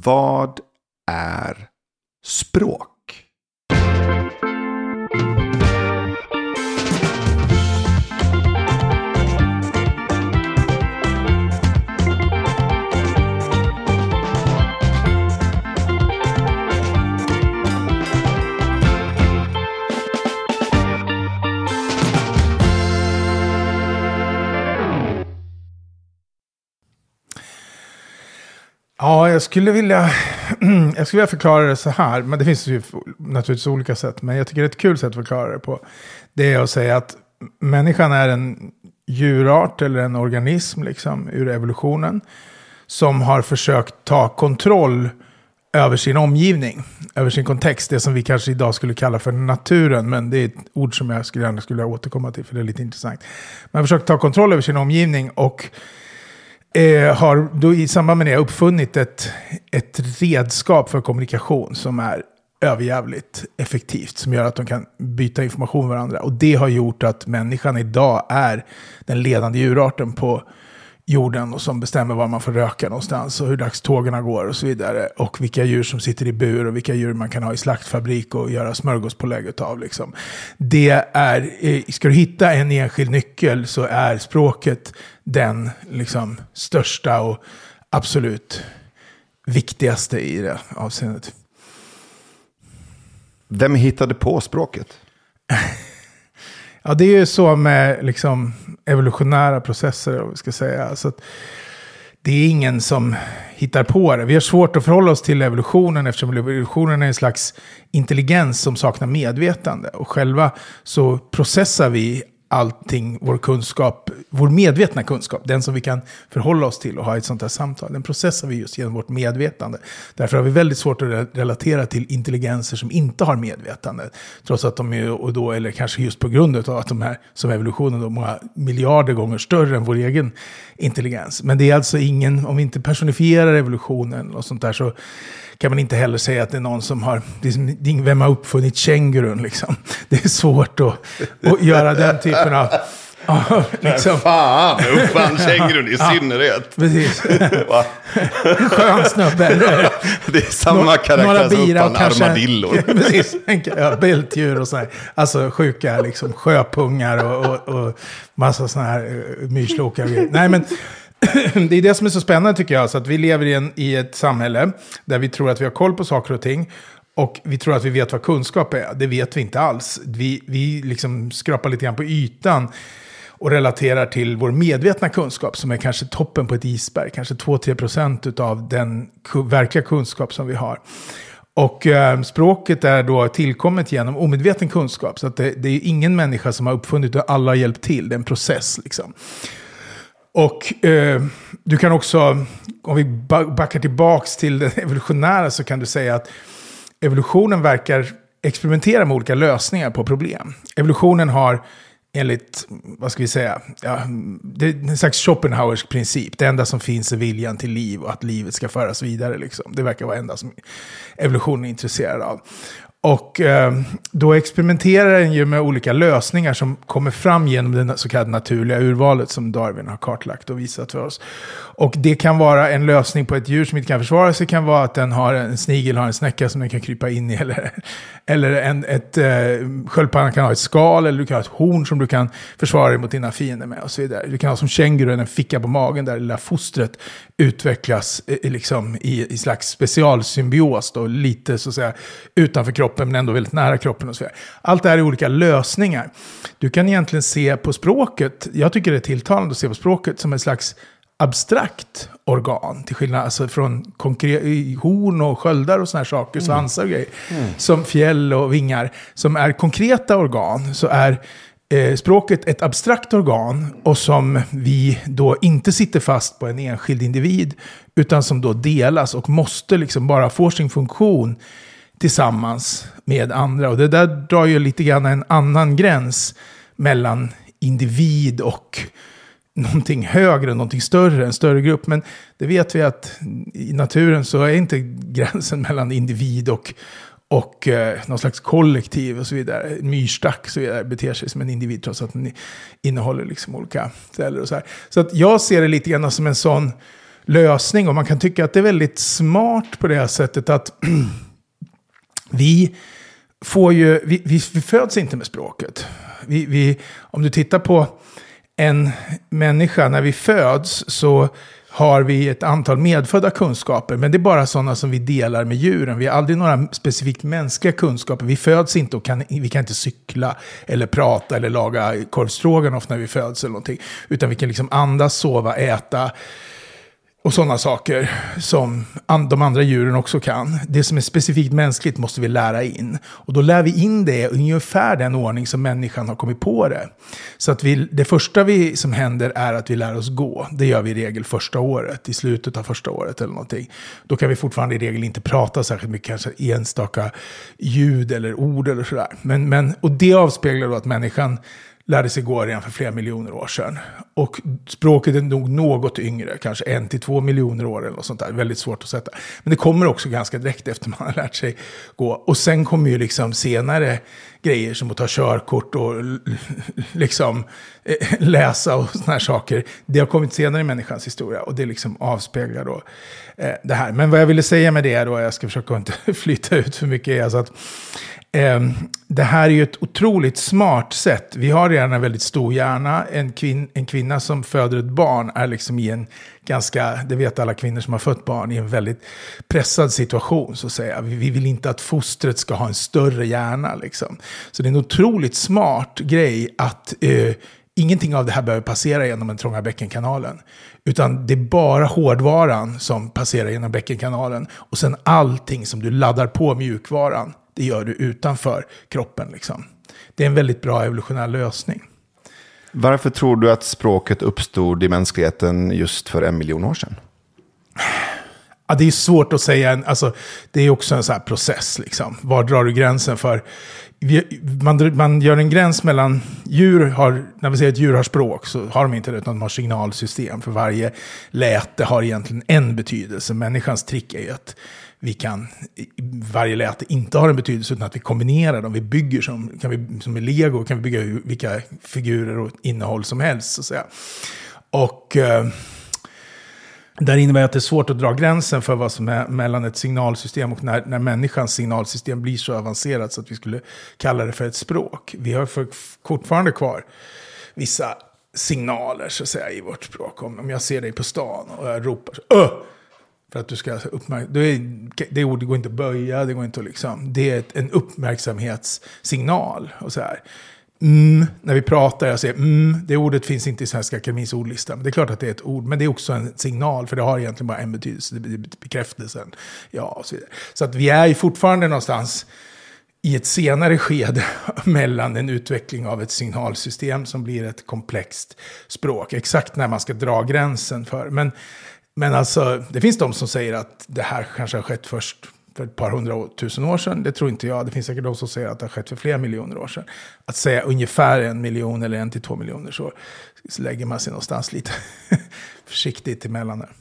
Vad är språk? Ja, jag skulle vilja, jag skulle vilja förklara det så här. Men det finns ju naturligtvis olika sätt. Men jag tycker det är ett kul sätt att förklara det på. Det är att säga att människan är en djurart eller en organism liksom, ur evolutionen. Som har försökt ta kontroll över sin omgivning, över sin kontext. Det som vi kanske idag skulle kalla för naturen. Men det är ett ord som jag skulle gärna skulle återkomma till, för det är lite intressant. Man har försökt ta kontroll över sin omgivning och eh, har då i samband med det uppfunnit ett, ett redskap för kommunikation som är överjävligt effektivt. Som gör att de kan byta information med varandra. Och det har gjort att människan idag är den ledande djurarten på jorden och som bestämmer var man får röka någonstans och hur dagstågen går och så vidare. Och vilka djur som sitter i bur och vilka djur man kan ha i slaktfabrik och göra smörgåspålägg av. Liksom. Det är, eh, ska du hitta en enskild nyckel så är språket den liksom, största och absolut viktigaste i det avseendet. Vem hittade på språket? Ja, det är ju så med liksom, evolutionära processer, om vi ska säga. Så att det är ingen som hittar på det. Vi har svårt att förhålla oss till evolutionen eftersom evolutionen är en slags intelligens som saknar medvetande. Och själva så processar vi allting, vår kunskap, vår medvetna kunskap, den som vi kan förhålla oss till och ha ett sånt här samtal, den processar vi just genom vårt medvetande. Därför har vi väldigt svårt att relatera till intelligenser som inte har medvetande. Trots att de är, och då, eller kanske just på grund av att de här, som evolutionen, är många miljarder gånger större än vår egen intelligens. Men det är alltså ingen, om vi inte personifierar evolutionen och sånt där så kan man inte heller säga att det är någon som har, vem har uppfunnit kängurun liksom. Det är svårt att, att göra den typen av... Ja, liksom. Fan, uppfann kängurun i synnerhet. Precis. Skön snubbe. Det är samma Nå karaktär som uppfann armadillor. precis, ja, bältdjur och sådär. Alltså sjuka liksom, sjöpungar och, och, och massa sådana här uh, myrslokar. Nej, men det är det som är så spännande tycker jag. Så att vi lever i, en, i ett samhälle där vi tror att vi har koll på saker och ting. Och vi tror att vi vet vad kunskap är. Det vet vi inte alls. Vi, vi liksom skrapar lite grann på ytan och relaterar till vår medvetna kunskap som är kanske toppen på ett isberg. Kanske 2-3% av den verkliga kunskap som vi har. Och eh, språket är då tillkommet genom omedveten kunskap. Så att det, det är ingen människa som har uppfunnit det, alla har hjälpt till. Det är en process liksom. Och eh, du kan också, om vi backar tillbaks till det evolutionära så kan du säga att evolutionen verkar experimentera med olika lösningar på problem. Evolutionen har enligt, vad ska vi säga, ja, det är en slags Schopenhauersk princip. Det enda som finns är viljan till liv och att livet ska föras vidare. Liksom. Det verkar vara det enda som evolutionen är intresserad av. Och eh, då experimenterar den ju med olika lösningar som kommer fram genom det så kallade naturliga urvalet som Darwin har kartlagt och visat för oss. Och det kan vara en lösning på ett djur som inte kan försvara sig, kan vara att den har en snigel, har en snäcka som den kan krypa in i, eller, eller en, ett, eh, sköldpaddan kan ha ett skal, eller du kan ha ett horn som du kan försvara dig mot dina fiender med och så vidare. Du kan ha som kängurun en ficka på magen där det lilla fostret utvecklas eh, liksom, i, i slags specialsymbios, då, lite så att säga utanför kroppen men ändå väldigt nära kroppen och så vidare. Allt det här är olika lösningar. Du kan egentligen se på språket, jag tycker det är tilltalande att se på språket som en slags abstrakt organ. Till skillnad alltså från horn och sköldar och sådana här saker, mm. svansar och grejer. Mm. Som fjäll och vingar. Som är konkreta organ så är eh, språket ett abstrakt organ. Och som vi då inte sitter fast på en enskild individ. Utan som då delas och måste liksom bara få sin funktion tillsammans med andra. Och det där drar ju lite grann en annan gräns mellan individ och någonting högre, någonting större, en större grupp. Men det vet vi att i naturen så är inte gränsen mellan individ och, och eh, någon slags kollektiv och så vidare. Myrstack och så vidare beter sig som en individ trots att den innehåller liksom olika celler och så här. Så att jag ser det lite grann som en sån lösning. Och man kan tycka att det är väldigt smart på det här sättet att vi får ju, vi, vi, vi föds inte med språket. Vi, vi, om du tittar på en människa när vi föds så har vi ett antal medfödda kunskaper, men det är bara sådana som vi delar med djuren. Vi har aldrig några specifikt mänskliga kunskaper. Vi föds inte och kan, vi kan inte cykla eller prata eller laga korvstroganoff när vi föds eller någonting. Utan vi kan liksom andas, sova, äta, och sådana saker som de andra djuren också kan. Det som är specifikt mänskligt måste vi lära in. Och då lär vi in det i ungefär den ordning som människan har kommit på det. Så att vi, det första vi, som händer är att vi lär oss gå. Det gör vi i regel första året, i slutet av första året eller någonting. Då kan vi fortfarande i regel inte prata särskilt mycket, kanske enstaka ljud eller ord eller sådär. Men, men, och det avspeglar då att människan lärde sig gå redan för flera miljoner år sedan. Och språket är nog något yngre, kanske en till två miljoner år eller något sånt där. Väldigt svårt att sätta. Men det kommer också ganska direkt efter man har lärt sig gå. Och sen kommer ju liksom senare grejer som att ta körkort och liksom eh, läsa och sådana här saker. Det har kommit senare i människans historia och det liksom avspeglar då eh, det här. Men vad jag ville säga med det då, jag ska försöka inte flytta ut för mycket, är alltså att Ehm, det här är ju ett otroligt smart sätt. Vi har redan en väldigt stor hjärna. En, kvin en kvinna som föder ett barn är liksom i en ganska, det vet alla kvinnor som har fött barn, i en väldigt pressad situation så att säga. Vi, vi vill inte att fostret ska ha en större hjärna liksom. Så det är en otroligt smart grej att eh, ingenting av det här behöver passera genom den trånga bäckenkanalen. Utan det är bara hårdvaran som passerar genom bäckenkanalen. Och sen allting som du laddar på mjukvaran det gör du utanför kroppen. Liksom. Det är en väldigt bra evolutionär lösning. Varför tror du att språket uppstod i mänskligheten just för en miljon år sedan? Ja, det är svårt att säga. Alltså, det är också en sån process. Liksom. Var drar du gränsen för? Man, man gör en gräns mellan djur, har, när vi säger att djur har språk så har de inte det, utan de har signalsystem. För varje läte har egentligen en betydelse. Människans trick är ju att vi kan, varje läte inte har en betydelse utan att vi kombinerar dem. Vi bygger som, kan vi, som med lego, kan vi bygga vilka figurer och innehåll som helst. Så att säga. Och eh, där innebär att det är svårt att dra gränsen för vad som är mellan ett signalsystem och när, när människans signalsystem blir så avancerat så att vi skulle kalla det för ett språk. Vi har för, fortfarande kvar vissa signaler så att säga i vårt språk. Om, om jag ser dig på stan och jag ropar så, för att du ska alltså uppmärksamma. Det, det ordet går inte att böja, det går inte att liksom. Det är ett, en uppmärksamhetssignal. Och så här. Mm, när vi pratar, jag säger mm, det ordet finns inte i Svenska Akademins ordlista. Men det är klart att det är ett ord, men det är också en signal, för det har egentligen bara en betydelse, det är bekräftelsen. Ja, och så vidare. Så att vi är ju fortfarande någonstans i ett senare skede mellan en utveckling av ett signalsystem som blir ett komplext språk. Exakt när man ska dra gränsen för. Men men alltså, det finns de som säger att det här kanske har skett först för ett par hundratusen år sedan. Det tror inte jag. Det finns säkert de som säger att det har skett för flera miljoner år sedan. Att säga ungefär en miljon eller en till två miljoner så, så lägger man sig någonstans lite försiktigt emellan där.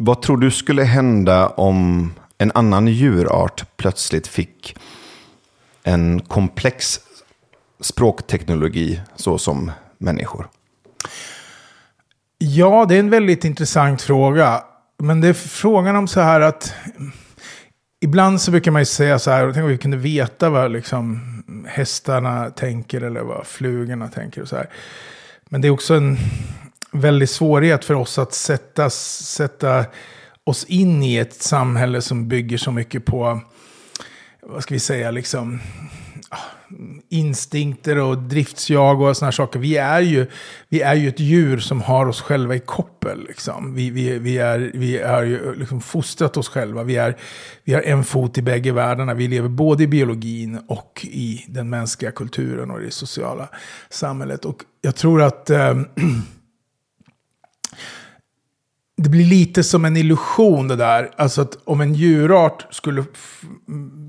Vad tror du skulle hända om en annan djurart plötsligt fick en komplex språkteknologi så som människor? Ja, det är en väldigt intressant fråga. Men det är frågan om så här att ibland så brukar man ju säga så här, tänk om vi kunde veta vad liksom hästarna tänker eller vad flugorna tänker och så här. Men det är också en, väldig svårighet för oss att sätta, sätta oss in i ett samhälle som bygger så mycket på, vad ska vi säga, liksom ah, instinkter och driftsjag och sådana saker. Vi är, ju, vi är ju ett djur som har oss själva i koppel. Liksom. Vi, vi, vi, är, vi är ju liksom fostrat oss själva. Vi, är, vi har en fot i bägge världarna. Vi lever både i biologin och i den mänskliga kulturen och det sociala samhället. Och jag tror att äh, det blir lite som en illusion det där. Alltså att om en djurart skulle...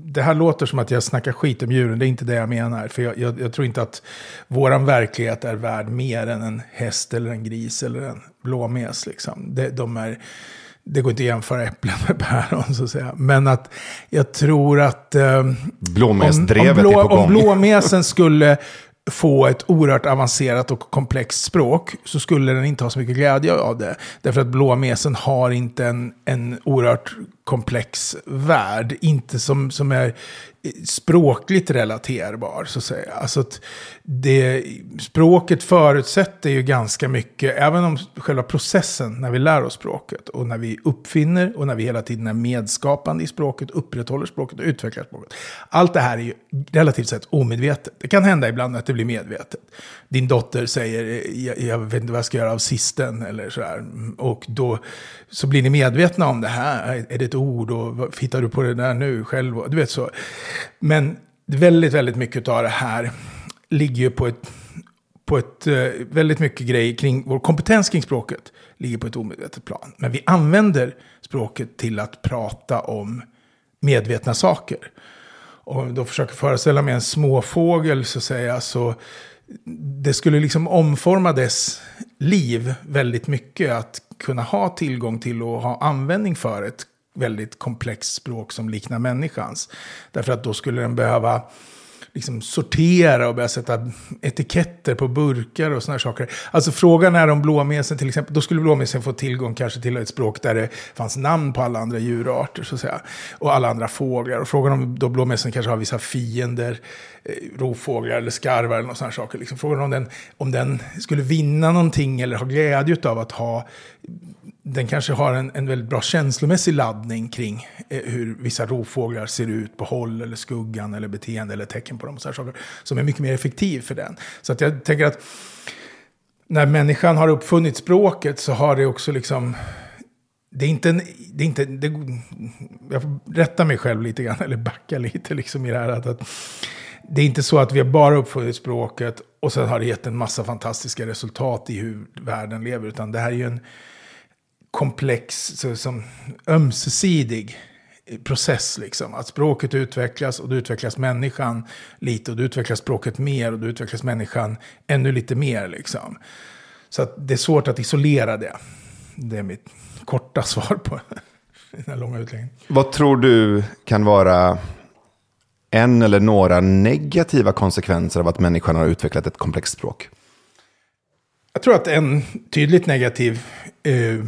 Det här låter som att jag snackar skit om djuren, det är inte det jag menar. För jag, jag, jag tror inte att våran verklighet är värd mer än en häst eller en gris eller en blåmes. Liksom. De, de är, det går inte att jämföra äpplen med päron så att säga. Men att jag tror att... Eh, Blåmesdrevet om, om, blå, är på gång. om blåmesen skulle få ett oerhört avancerat och komplext språk så skulle den inte ha så mycket glädje av det. Därför att blåmesen har inte en, en oerhört komplex värld. Inte som, som är språkligt relaterbar, så att säga. Alltså att det, språket förutsätter ju ganska mycket, även om själva processen när vi lär oss språket och när vi uppfinner och när vi hela tiden är medskapande i språket, upprätthåller språket och utvecklar språket. Allt det här är ju relativt sett omedvetet. Det kan hända ibland att det blir medvetet. Din dotter säger, jag, jag vet inte vad jag ska göra av sisten eller sådär. Och då så blir ni medvetna om det här. Är det ett ord och hittar du på det där nu själv? Du vet så. Men väldigt, väldigt mycket av det här ligger ju på ett, på ett eh, väldigt mycket grej kring vår kompetens kring språket ligger på ett omedvetet plan. Men vi använder språket till att prata om medvetna saker. Och då försöker föreställa mig en småfågel så att säga, så det skulle liksom omforma dess liv väldigt mycket att kunna ha tillgång till och ha användning för ett väldigt komplext språk som liknar människans. Därför att då skulle den behöva liksom sortera och börja sätta etiketter på burkar och sådana saker. Alltså frågan är om blåmesen till exempel, då skulle blåmesen få tillgång kanske till ett språk där det fanns namn på alla andra djurarter så att säga. Och alla andra fåglar. Och frågan om då blåmesen kanske har vissa fiender, eh, rovfåglar eller skarvar eller sådana saker. Liksom frågan om den, om den skulle vinna någonting eller ha glädje av att ha den kanske har en, en väldigt bra känslomässig laddning kring eh, hur vissa rovfåglar ser ut på håll eller skuggan eller beteende eller tecken på dem. Och så saker, som är mycket mer effektiv för den. Så att jag tänker att när människan har uppfunnit språket så har det också liksom... Det är inte en... Det är inte, det, jag får rätta mig själv lite grann, eller backa lite liksom i det här. Att, att, det är inte så att vi har bara uppfunnit språket och sen har det gett en massa fantastiska resultat i hur världen lever. Utan det här är ju en komplex, så, som ömsesidig process. Liksom. Att språket utvecklas och då utvecklas människan lite och då utvecklas språket mer och då utvecklas människan ännu lite mer. Liksom. Så att det är svårt att isolera det. Det är mitt korta svar på den här långa utläggningen. Vad tror du kan vara en eller några negativa konsekvenser av att människan har utvecklat ett komplext språk? Jag tror att en tydligt negativ eh,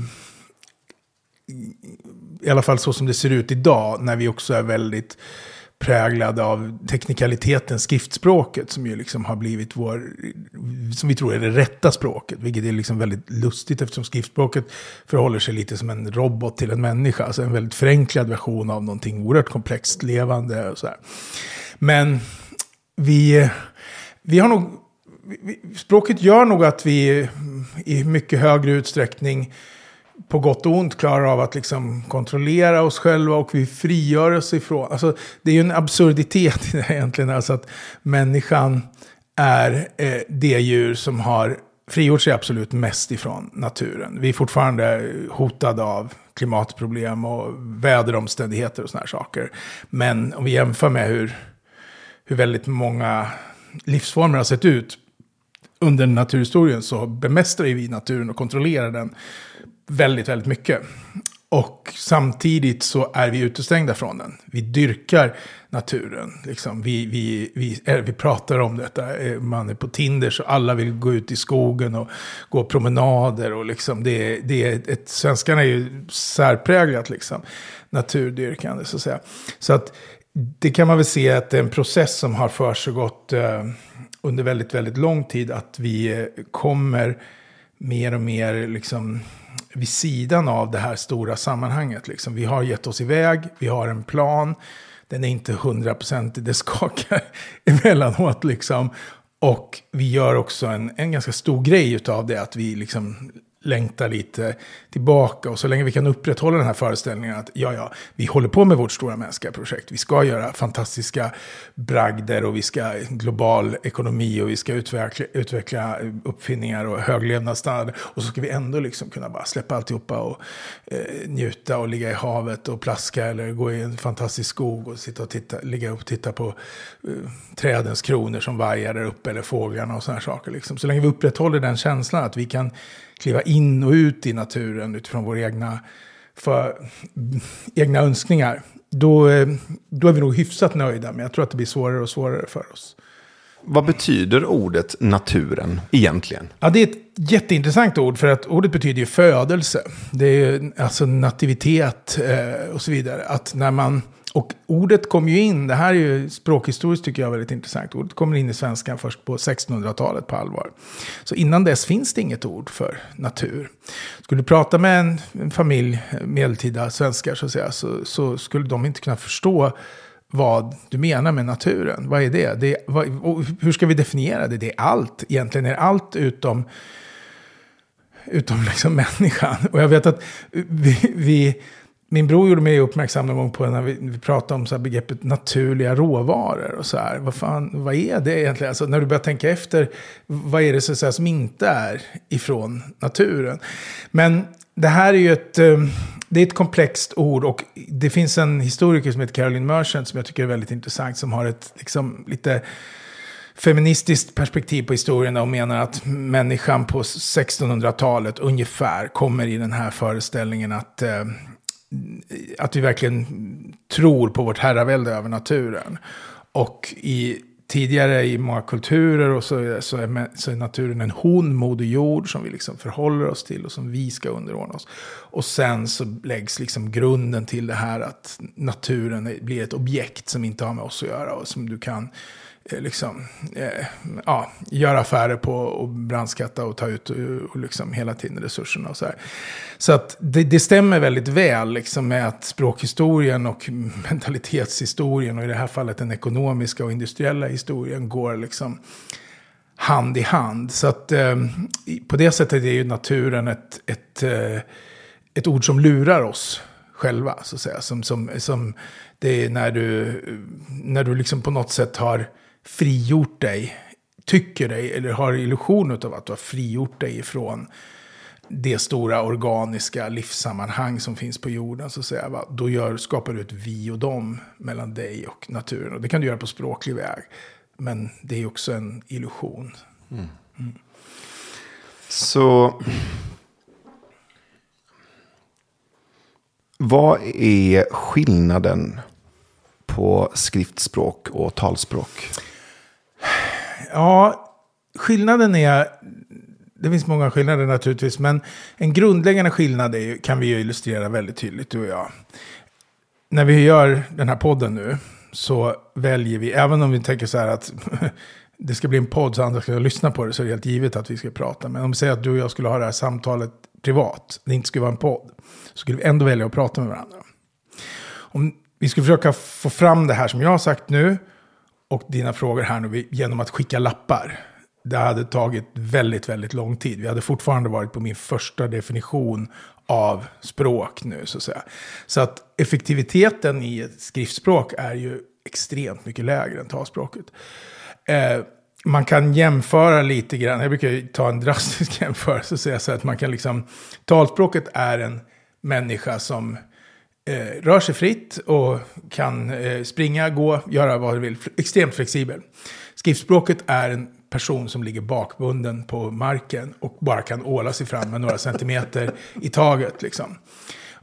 i alla fall så som det ser ut idag, när vi också är väldigt präglade av teknikaliteten, skriftspråket, som ju liksom har blivit vår, som vi tror är det rätta språket, vilket är liksom väldigt lustigt eftersom skriftspråket förhåller sig lite som en robot till en människa, alltså en väldigt förenklad version av någonting oerhört komplext, levande och så här. Men vi, vi har nog, vi, språket gör nog att vi i mycket högre utsträckning på gott och ont klarar av att liksom kontrollera oss själva och vi frigör oss ifrån. Alltså, det är ju en absurditet i det egentligen. Alltså att människan är eh, det djur som har frigjort sig absolut mest ifrån naturen. Vi är fortfarande hotade av klimatproblem och väderomständigheter och sådana här saker. Men om vi jämför med hur, hur väldigt många livsformer har sett ut under naturhistorien så bemästrar vi naturen och kontrollerar den väldigt, väldigt mycket. Och samtidigt så är vi utestängda från den. Vi dyrkar naturen. Liksom. Vi, vi, vi, eh, vi pratar om detta. Eh, man är på Tinder så alla vill gå ut i skogen och gå promenader. Och liksom det, det är ett, svenskarna är ju särpräglat liksom, naturdyrkande så att säga. Så att det kan man väl se att det är en process som har försiggått eh, under väldigt, väldigt lång tid. Att vi eh, kommer mer och mer liksom vid sidan av det här stora sammanhanget. Liksom. Vi har gett oss iväg, vi har en plan. Den är inte hundraprocentig, det skakar emellanåt. Liksom. Och vi gör också en, en ganska stor grej av det, att vi liksom längtar lite tillbaka. Och så länge vi kan upprätthålla den här föreställningen att ja, ja, vi håller på med vårt stora mänskliga projekt. Vi ska göra fantastiska bragder och vi ska global ekonomi och vi ska utveckla, utveckla uppfinningar och hög levnadsstandard. Och så ska vi ändå liksom kunna bara släppa alltihopa och eh, njuta och ligga i havet och plaska eller gå i en fantastisk skog och sitta och titta, ligga och titta på eh, trädens kronor som vajar där uppe eller fåglarna och sådana saker. Liksom. Så länge vi upprätthåller den känslan att vi kan kliva in och ut i naturen utifrån vår egna för egna önskningar, då, eh, då är vi nog hyfsat nöjda. Men jag tror att det blir svårare och svårare för oss. Vad betyder ordet naturen egentligen? Ja, det är ett jätteintressant ord, för att ordet betyder ju födelse. Det är alltså nativitet eh, och så vidare. Att när man, och ordet kom ju in, det här är ju språkhistoriskt tycker jag väldigt intressant. Ordet kommer in i svenskan först på 1600-talet på allvar. Så innan dess finns det inget ord för natur. Skulle du prata med en, en familj, eh, medeltida svenskar så att säga, så, så skulle de inte kunna förstå vad du menar med naturen. Vad är det? det vad, hur ska vi definiera det? Det är allt. Egentligen är allt utom, utom liksom människan. Och jag vet att vi, vi min bror gjorde mig uppmärksam någon gång på när vi, vi pratade om så begreppet naturliga råvaror. och så här. Vad, fan, vad är det egentligen? Alltså, när du börjar tänka efter, vad är det så säga, som inte är ifrån naturen? Men det här är ju ett, eh, det är ett komplext ord och det finns en historiker som heter Caroline Merchant som jag tycker är väldigt intressant som har ett liksom, lite feministiskt perspektiv på historien och menar att människan på 1600-talet ungefär kommer i den här föreställningen att, eh, att vi verkligen tror på vårt herravälde över naturen. Och i tidigare i många kulturer och så, är, så, är, så är naturen en hon, moder jord, som vi liksom förhåller oss till och som vi ska underordna oss. Och sen så läggs liksom grunden till det här att naturen blir ett objekt som inte har med oss att göra och som du kan Eh, Eh, liksom, eh, ja, göra affärer på och brandskatta och ta ut och, och liksom hela tiden resurserna och så här. Så att det, det, stämmer väldigt väl liksom med att språkhistorien och mentalitetshistorien och i det här fallet den ekonomiska och industriella historien går liksom hand i hand. Så att eh, på det sättet är ju naturen ett, ett, eh, ett ord som lurar oss själva, så att säga. Som, som, som det är när du, eh, när du liksom på något sätt har frigjort dig, tycker dig, eller har illusion av att du har frigjort dig ifrån det stora organiska livssammanhang som finns på jorden. Så säga, va? Då gör, skapar du ett vi och dem mellan dig och naturen. Och det kan du göra på språklig väg. Men det är också en illusion. Mm. Mm. Så vad är skillnaden på skriftspråk och talspråk? Ja, skillnaden är... Det finns många skillnader naturligtvis, men en grundläggande skillnad är, kan vi ju illustrera väldigt tydligt, du och jag. När vi gör den här podden nu så väljer vi, även om vi tänker så här att det ska bli en podd så andra ska lyssna på det så är det helt givet att vi ska prata. Men om vi säger att du och jag skulle ha det här samtalet privat, det inte skulle vara en podd, så skulle vi ändå välja att prata med varandra. Om vi skulle försöka få fram det här som jag har sagt nu och dina frågor här nu genom att skicka lappar. Det hade tagit väldigt, väldigt lång tid. Vi hade fortfarande varit på min första definition av språk nu, så att säga. Så att effektiviteten i ett skriftspråk är ju extremt mycket lägre än talspråket. Eh, man kan jämföra lite grann, jag brukar ta en drastisk jämförelse och säga så att man kan liksom, talspråket är en människa som eh, rör sig fritt och kan eh, springa, gå, göra vad du vill. Extremt flexibel. Skriftspråket är en person som ligger bakbunden på marken och bara kan åla sig fram med några centimeter i taget. Liksom.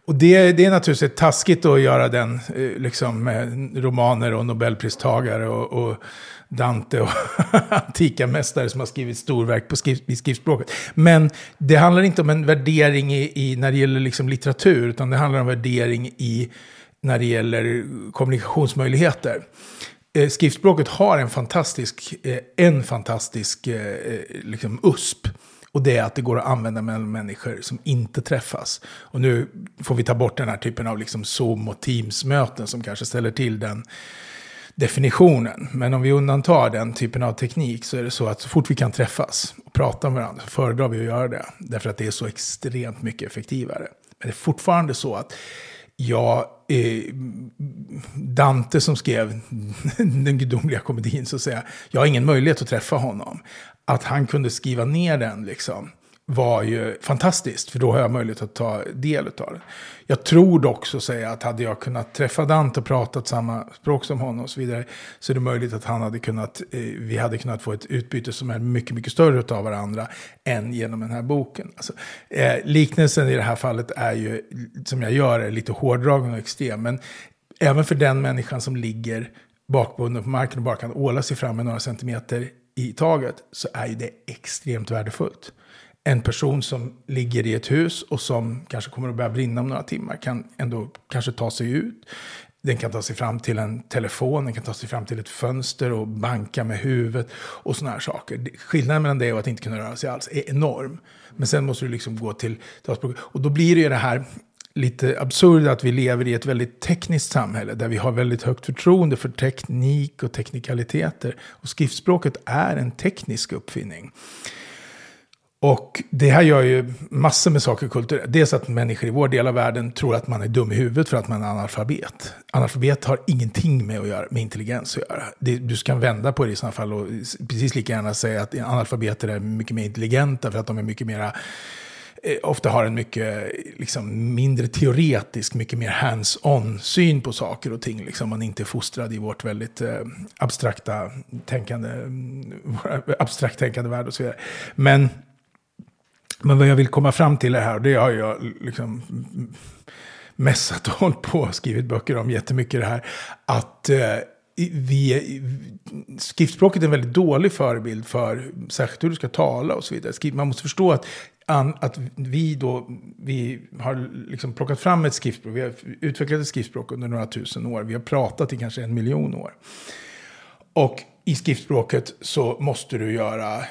Och det, det är naturligtvis taskigt att göra den eh, liksom, med romaner och nobelpristagare och, och Dante och antika mästare som har skrivit storverk på skrift, i skriftspråket. Men det handlar inte om en värdering i, i, när det gäller liksom litteratur, utan det handlar om värdering i när det gäller kommunikationsmöjligheter. Eh, skriftspråket har en fantastisk, eh, en fantastisk eh, eh liksom USP. Och det är att det går att använda mellan människor som inte träffas. Och nu får vi ta bort den här typen av liksom Zoom och Teams-möten som kanske ställer till den definitionen. Men om vi undantar den typen av teknik så är det så att så fort vi kan träffas och prata med varandra så föredrar vi att göra det. Därför att det är så extremt mycket effektivare. Men det är fortfarande så att jag, eh, Dante som skrev den gudomliga komedin, så att säga, jag har ingen möjlighet att träffa honom. Att han kunde skriva ner den liksom var ju fantastiskt, för då har jag möjlighet att ta del av det. Jag tror dock så säga att hade jag kunnat träffa Dante och pratat samma språk som honom och så vidare, så är det möjligt att han hade kunnat, eh, vi hade kunnat få ett utbyte som är mycket, mycket större av varandra än genom den här boken. Alltså, eh, liknelsen i det här fallet är ju, som jag gör, är lite hårdragen och extrem, men även för den människan som ligger bakbunden på marken och bara kan åla sig fram med några centimeter i taget, så är ju det extremt värdefullt en person som ligger i ett hus och som kanske kommer att börja brinna om några timmar kan ändå kanske ta sig ut. Den kan ta sig fram till en telefon, den kan ta sig fram till ett fönster och banka med huvudet och sådana här saker. Skillnaden mellan det och att inte kunna röra sig alls är enorm. Men sen måste du liksom gå till Och då blir det ju det här lite absurda att vi lever i ett väldigt tekniskt samhälle där vi har väldigt högt förtroende för teknik och teknikaliteter. Och skriftspråket är en teknisk uppfinning. Och det här gör ju massor med saker kulturellt. Dels att människor i vår del av världen tror att man är dum i huvudet för att man är analfabet. Analfabet har ingenting med, att göra, med intelligens att göra. Det, du ska vända på det i sådana fall och precis lika gärna säga att analfabeter är mycket mer intelligenta för att de är mycket mera eh, ofta har en mycket liksom, mindre teoretisk, mycket mer hands-on syn på saker och ting. Liksom. Man är inte fostrad i vårt väldigt eh, abstrakta tänkande, abstrakt tänkande värld och så vidare. Men men vad jag vill komma fram till är här, det har jag liksom mässat och hållit på och skrivit böcker om jättemycket det här, att eh, vi, skriftspråket är en väldigt dålig förebild för särskilt hur du ska tala och så vidare. Man måste förstå att, att vi då, vi har liksom plockat fram ett skriftspråk, vi har utvecklat ett skriftspråk under några tusen år, vi har pratat i kanske en miljon år. Och i skriftspråket så måste du göra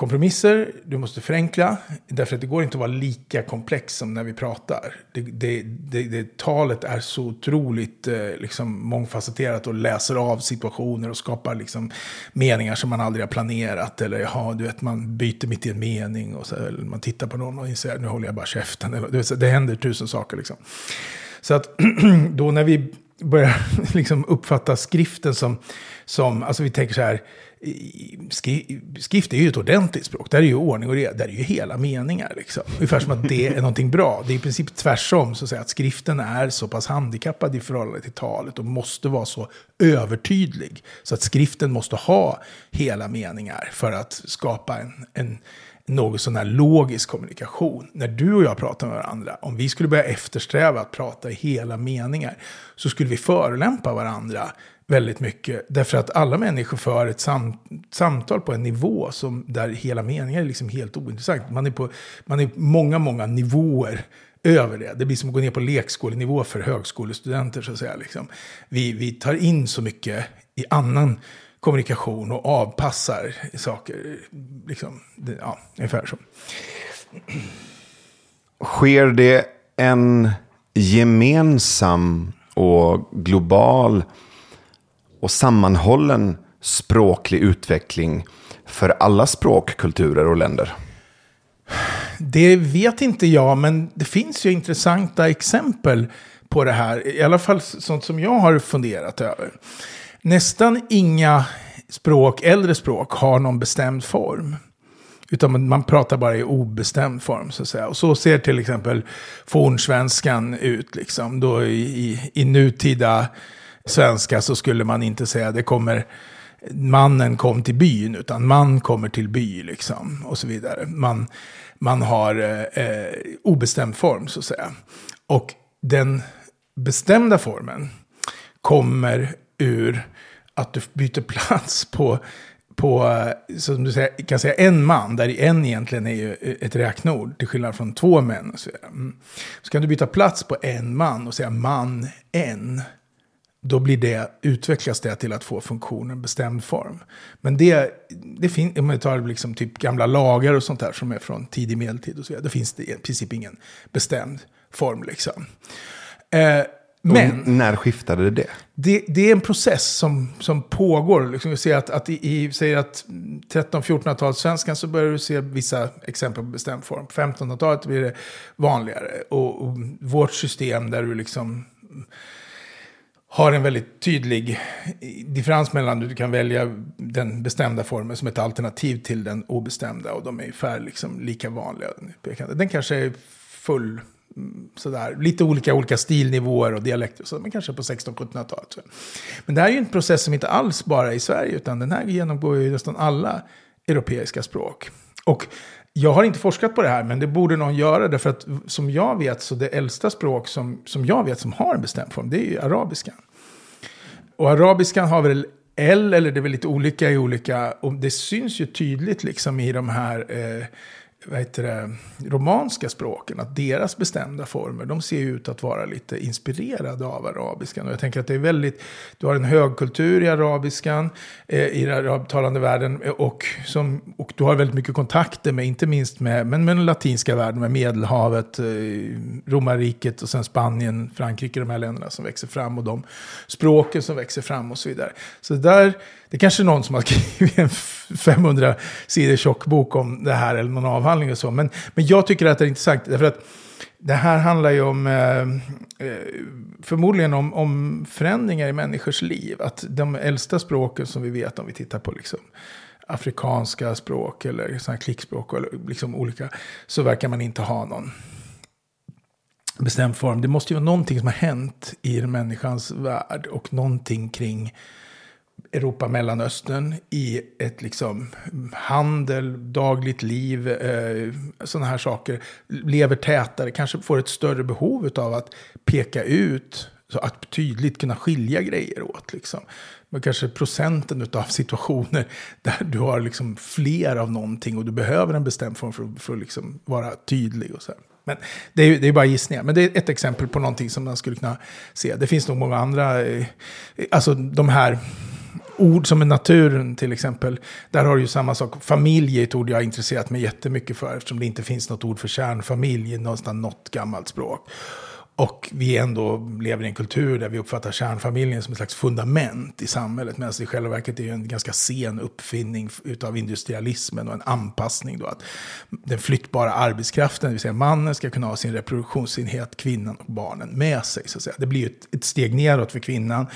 kompromisser, du måste förenkla, därför att det går inte att vara lika komplex som när vi pratar. Det, det, det, det talet är så otroligt eh, liksom, mångfacetterat och läser av situationer och skapar liksom, meningar som man aldrig har planerat. Eller ja, du vet, man byter mitt i en mening och så, eller man tittar på någon och inser nu håller jag bara käften. Eller, det, det händer tusen saker liksom. Så att då när vi börjar liksom, uppfatta skriften som, som, alltså vi tänker så här, skrift är ju ett ordentligt språk. Där är ju ordning och reda. Där är ju hela meningar. Liksom. Ungefär som att det är någonting bra. Det är i princip tvärsom. Så att, säga, att skriften är så pass handikappad i förhållande till talet. Och måste vara så övertydlig. Så att skriften måste ha hela meningar. För att skapa en, en något sån här logisk kommunikation. När du och jag pratar med varandra, om vi skulle börja eftersträva att prata i hela meningar, så skulle vi förolämpa varandra väldigt mycket. Därför att alla människor för ett sam samtal på en nivå som, där hela meningen är liksom helt ointressant. Man är på man är många, många nivåer över det. Det blir som att gå ner på lekskolenivå för högskolestudenter. Så att säga, liksom. vi, vi tar in så mycket i annan kommunikation och avpassar saker. Liksom, det, ja, ungefär så. Sker det en gemensam och global och sammanhållen språklig utveckling för alla språkkulturer och länder? Det vet inte jag, men det finns ju intressanta exempel på det här. I alla fall sånt som jag har funderat över. Nästan inga språk, äldre språk, har någon bestämd form. Utan man pratar bara i obestämd form så att säga. Och så ser till exempel fornsvenskan ut liksom. Då i, i, i nutida svenska så skulle man inte säga det kommer mannen kom till byn, utan man kommer till by liksom. Och så vidare. Man, man har eh, eh obestämd form så att säga. Och den bestämda formen kommer ur att du byter plats på, på eh, som du säger, kan säga en man, där en egentligen är ju eh, ett räknord, till skillnad från två män. Och så, mm. så kan du byta plats på en man och säga man, en då blir det, utvecklas det till att få funktionen bestämd form. Men det, det finns, om man tar liksom typ gamla lagar och sånt där som är från tidig medeltid och så vidare, då finns det i princip ingen bestämd form liksom. Eh, men, när skiftade det? Det, det är en process som, som pågår. Liksom, vi ser att, att i, i säger att 13-1400-talssvenskan så börjar du se vissa exempel på bestämd form. På 1500-talet blir det vanligare. Och, och, vårt system där du liksom har en väldigt tydlig differens mellan du kan välja den bestämda formen som ett alternativ till den obestämda. Och de är ungefär liksom lika vanliga. Den kanske är full, mm, sådär, lite olika, olika stilnivåer och dialekter. Så, men kanske på 1600-1700-talet. Men det här är ju en process som inte alls bara är i Sverige. Utan den här genomgår ju nästan alla europeiska språk. Och jag har inte forskat på det här, men det borde någon göra. Därför att som jag vet, så det äldsta språk som, som jag vet som har en bestämd form, det är ju arabiskan. Och arabiskan har väl L, eller det är väl lite olika i olika, och det syns ju tydligt liksom i de här eh, vad heter det, romanska språken, att deras bestämda former, de ser ut att vara lite inspirerade av arabiskan. Och jag tänker att det är väldigt, du har en högkultur i arabiskan, eh, i den arabtalande världen, eh, och, som, och du har väldigt mycket kontakter med, inte minst med, men med den latinska världen, med Medelhavet, eh, romarriket och sen Spanien, Frankrike, de här länderna som växer fram, och de språken som växer fram och så vidare. Så där, det är kanske någon som har skrivit en 500 sidor tjock bok om det här, eller någon avhandling och så. Men, men jag tycker att det är intressant, därför att det här handlar ju om, eh, eh förmodligen om, om förändringar i människors liv. Att de äldsta språken som vi vet, om vi tittar på liksom, afrikanska språk eller sådana klickspråk, eller liksom olika, så verkar man inte ha någon bestämd form. Det måste ju vara någonting som har hänt i människans värld och någonting kring Europa, Mellanöstern i ett liksom handel, dagligt liv, eh, sådana här saker, lever tätare, kanske får ett större behov av att peka ut, så att tydligt kunna skilja grejer åt. Liksom. Men kanske procenten av situationer där du har liksom fler av någonting och du behöver en bestämd form för, för att liksom vara tydlig. och så här. Men det är, det är bara gissningar. Men det är ett exempel på någonting som man skulle kunna se. Det finns nog många andra, eh, alltså de här ord som är naturen till exempel. Där har du ju samma sak. Familj är ett ord jag har intresserat mig jättemycket för. Eftersom det inte finns något ord för kärnfamilj i någonstans något gammalt språk. Och vi ändå lever i en kultur där vi uppfattar kärnfamiljen som ett slags fundament i samhället. Medan det i själva verket är en ganska sen uppfinning av industrialismen och en anpassning. Då, att den flyttbara arbetskraften, det vill säga mannen, ska kunna ha sin reproduktionsenhet, kvinnan och barnen med sig. Så att säga. Det blir ett, ett steg neråt för kvinnan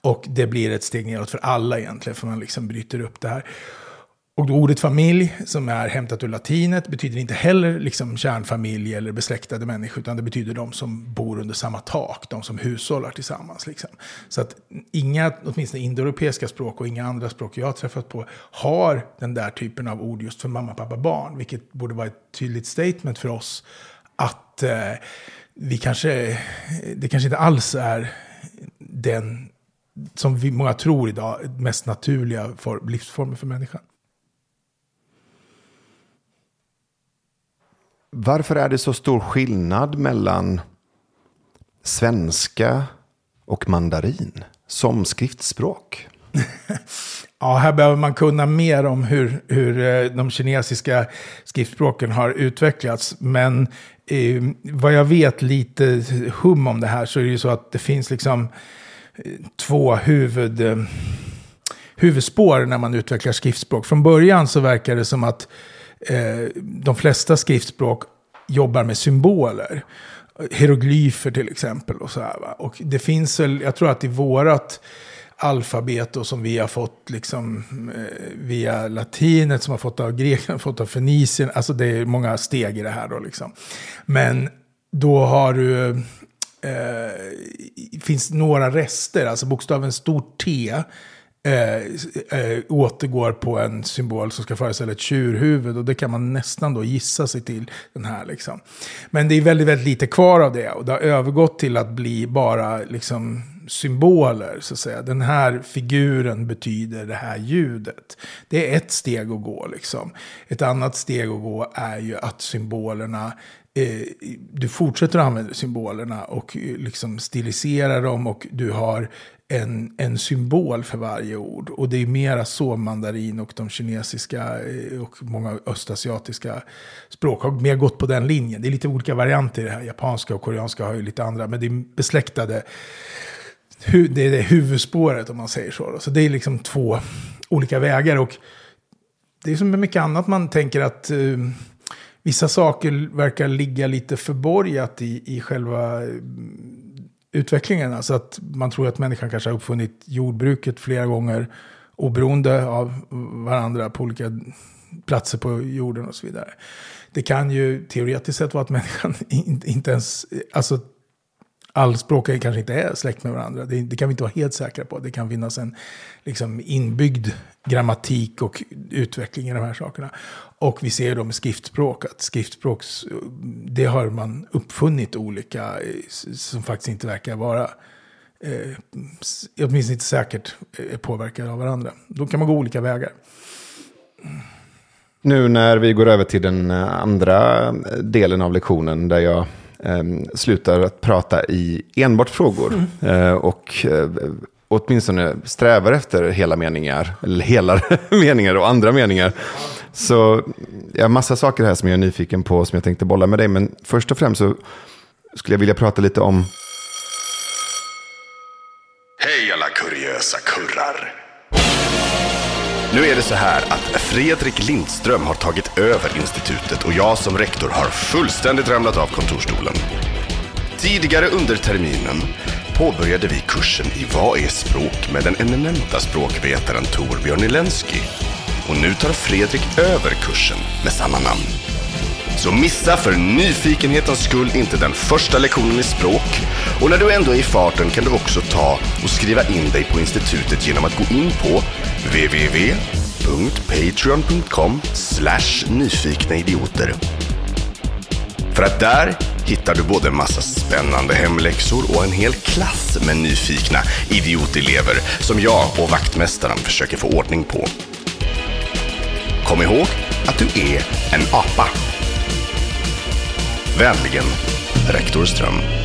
och det blir ett steg neråt för alla egentligen, för man liksom bryter upp det här. Och ordet familj, som är hämtat ur latinet, betyder inte heller liksom kärnfamilj eller besläktade människor, utan det betyder de som bor under samma tak, de som hushållar tillsammans. Liksom. Så att inga, åtminstone indoeuropeiska språk och inga andra språk jag har träffat på, har den där typen av ord just för mamma, pappa, barn, vilket borde vara ett tydligt statement för oss att eh, vi kanske, det kanske inte alls är den som vi många tror idag, mest naturliga livsformen för människan. Varför är det så stor skillnad mellan svenska och mandarin som skriftspråk? ja, här behöver man kunna mer om hur, hur eh, de kinesiska skriftspråken har utvecklats. Men eh, vad jag vet lite hum om det här så är det ju så att det finns liksom eh, två huvud, eh, huvudspår när man utvecklar skriftspråk. Från början så verkar det som att eh, Eh, de flesta skriftspråk jobbar med symboler. Hieroglyfer till exempel. Och, så här, va? och det finns väl, jag tror att i vårat alfabet och som vi har fått liksom, eh, via latinet, som har fått av Grekland, fått av Fenicien. Alltså det är många steg i det här då liksom. Men då har du, eh, finns några rester, alltså bokstaven stort T eh, eh, återgår på en symbol som ska föreställa ett tjurhuvud. Och det kan man nästan då gissa sig till den här. Liksom. Men det är väldigt, väldigt lite kvar av det. Och det har övergått till att bli bara liksom, symboler. Så att säga. Den här figuren betyder det här ljudet. Det är ett steg att gå. Liksom. Ett annat steg att gå är ju att symbolerna eh, du fortsätter att använda symbolerna och eh, liksom stilisera dem och du har en, en symbol för varje ord. Och det är mera så mandarin och de kinesiska eh, och många östasiatiska språk har mer gått på den linjen. Det är lite olika varianter i det här. Japanska och koreanska har ju lite andra, men det är besläktade. Det är det huvudspåret om man säger så. Så det är liksom två olika vägar. Och det är som med mycket annat man tänker att uh, vissa saker verkar ligga lite förborgat i, i själva eh, utvecklingen. Alltså att man tror att människan kanske har uppfunnit jordbruket flera gånger oberoende av varandra på olika platser på jorden och så vidare. Det kan ju teoretiskt sett vara att människan inte ens, alltså all språkare kanske inte är släkt med varandra. Det, det, kan vi inte vara helt säkra på. Det kan finnas en liksom, inbyggd grammatik och utveckling i de här sakerna. Och vi ser då med skriftspråk att skriftspråk, det har man uppfunnit olika, som faktiskt inte verkar vara eh, åtminstone inte säkert är påverkade av varandra. Då kan man gå olika vägar. Nu när vi går över till den andra delen av lektionen där jag eh, slutar att prata i enbart frågor. Mm. Eh, och eh, åtminstone strävar efter hela meningar, eller hela meningar och andra meningar. Så jag har massa saker här som jag är nyfiken på som jag tänkte bolla med dig. Men först och främst så skulle jag vilja prata lite om... Hej alla kuriösa kurrar! Nu är det så här att Fredrik Lindström har tagit över institutet och jag som rektor har fullständigt ramlat av kontorstolen. Tidigare under terminen påbörjade vi kursen i Vad är språk med den eminenta språkvetaren Torbjörn Ilensky. Och nu tar Fredrik över kursen med samma namn. Så missa för nyfikenhetens skull inte den första lektionen i språk. Och när du ändå är i farten kan du också ta och skriva in dig på institutet genom att gå in på www.patreon.com nyfikna idioter. För att där hittar du både massa spännande hemläxor och en hel klass med nyfikna idiotelever som jag och vaktmästaren försöker få ordning på. Kom ihåg att du är en apa. Vänligen, Rektor Ström.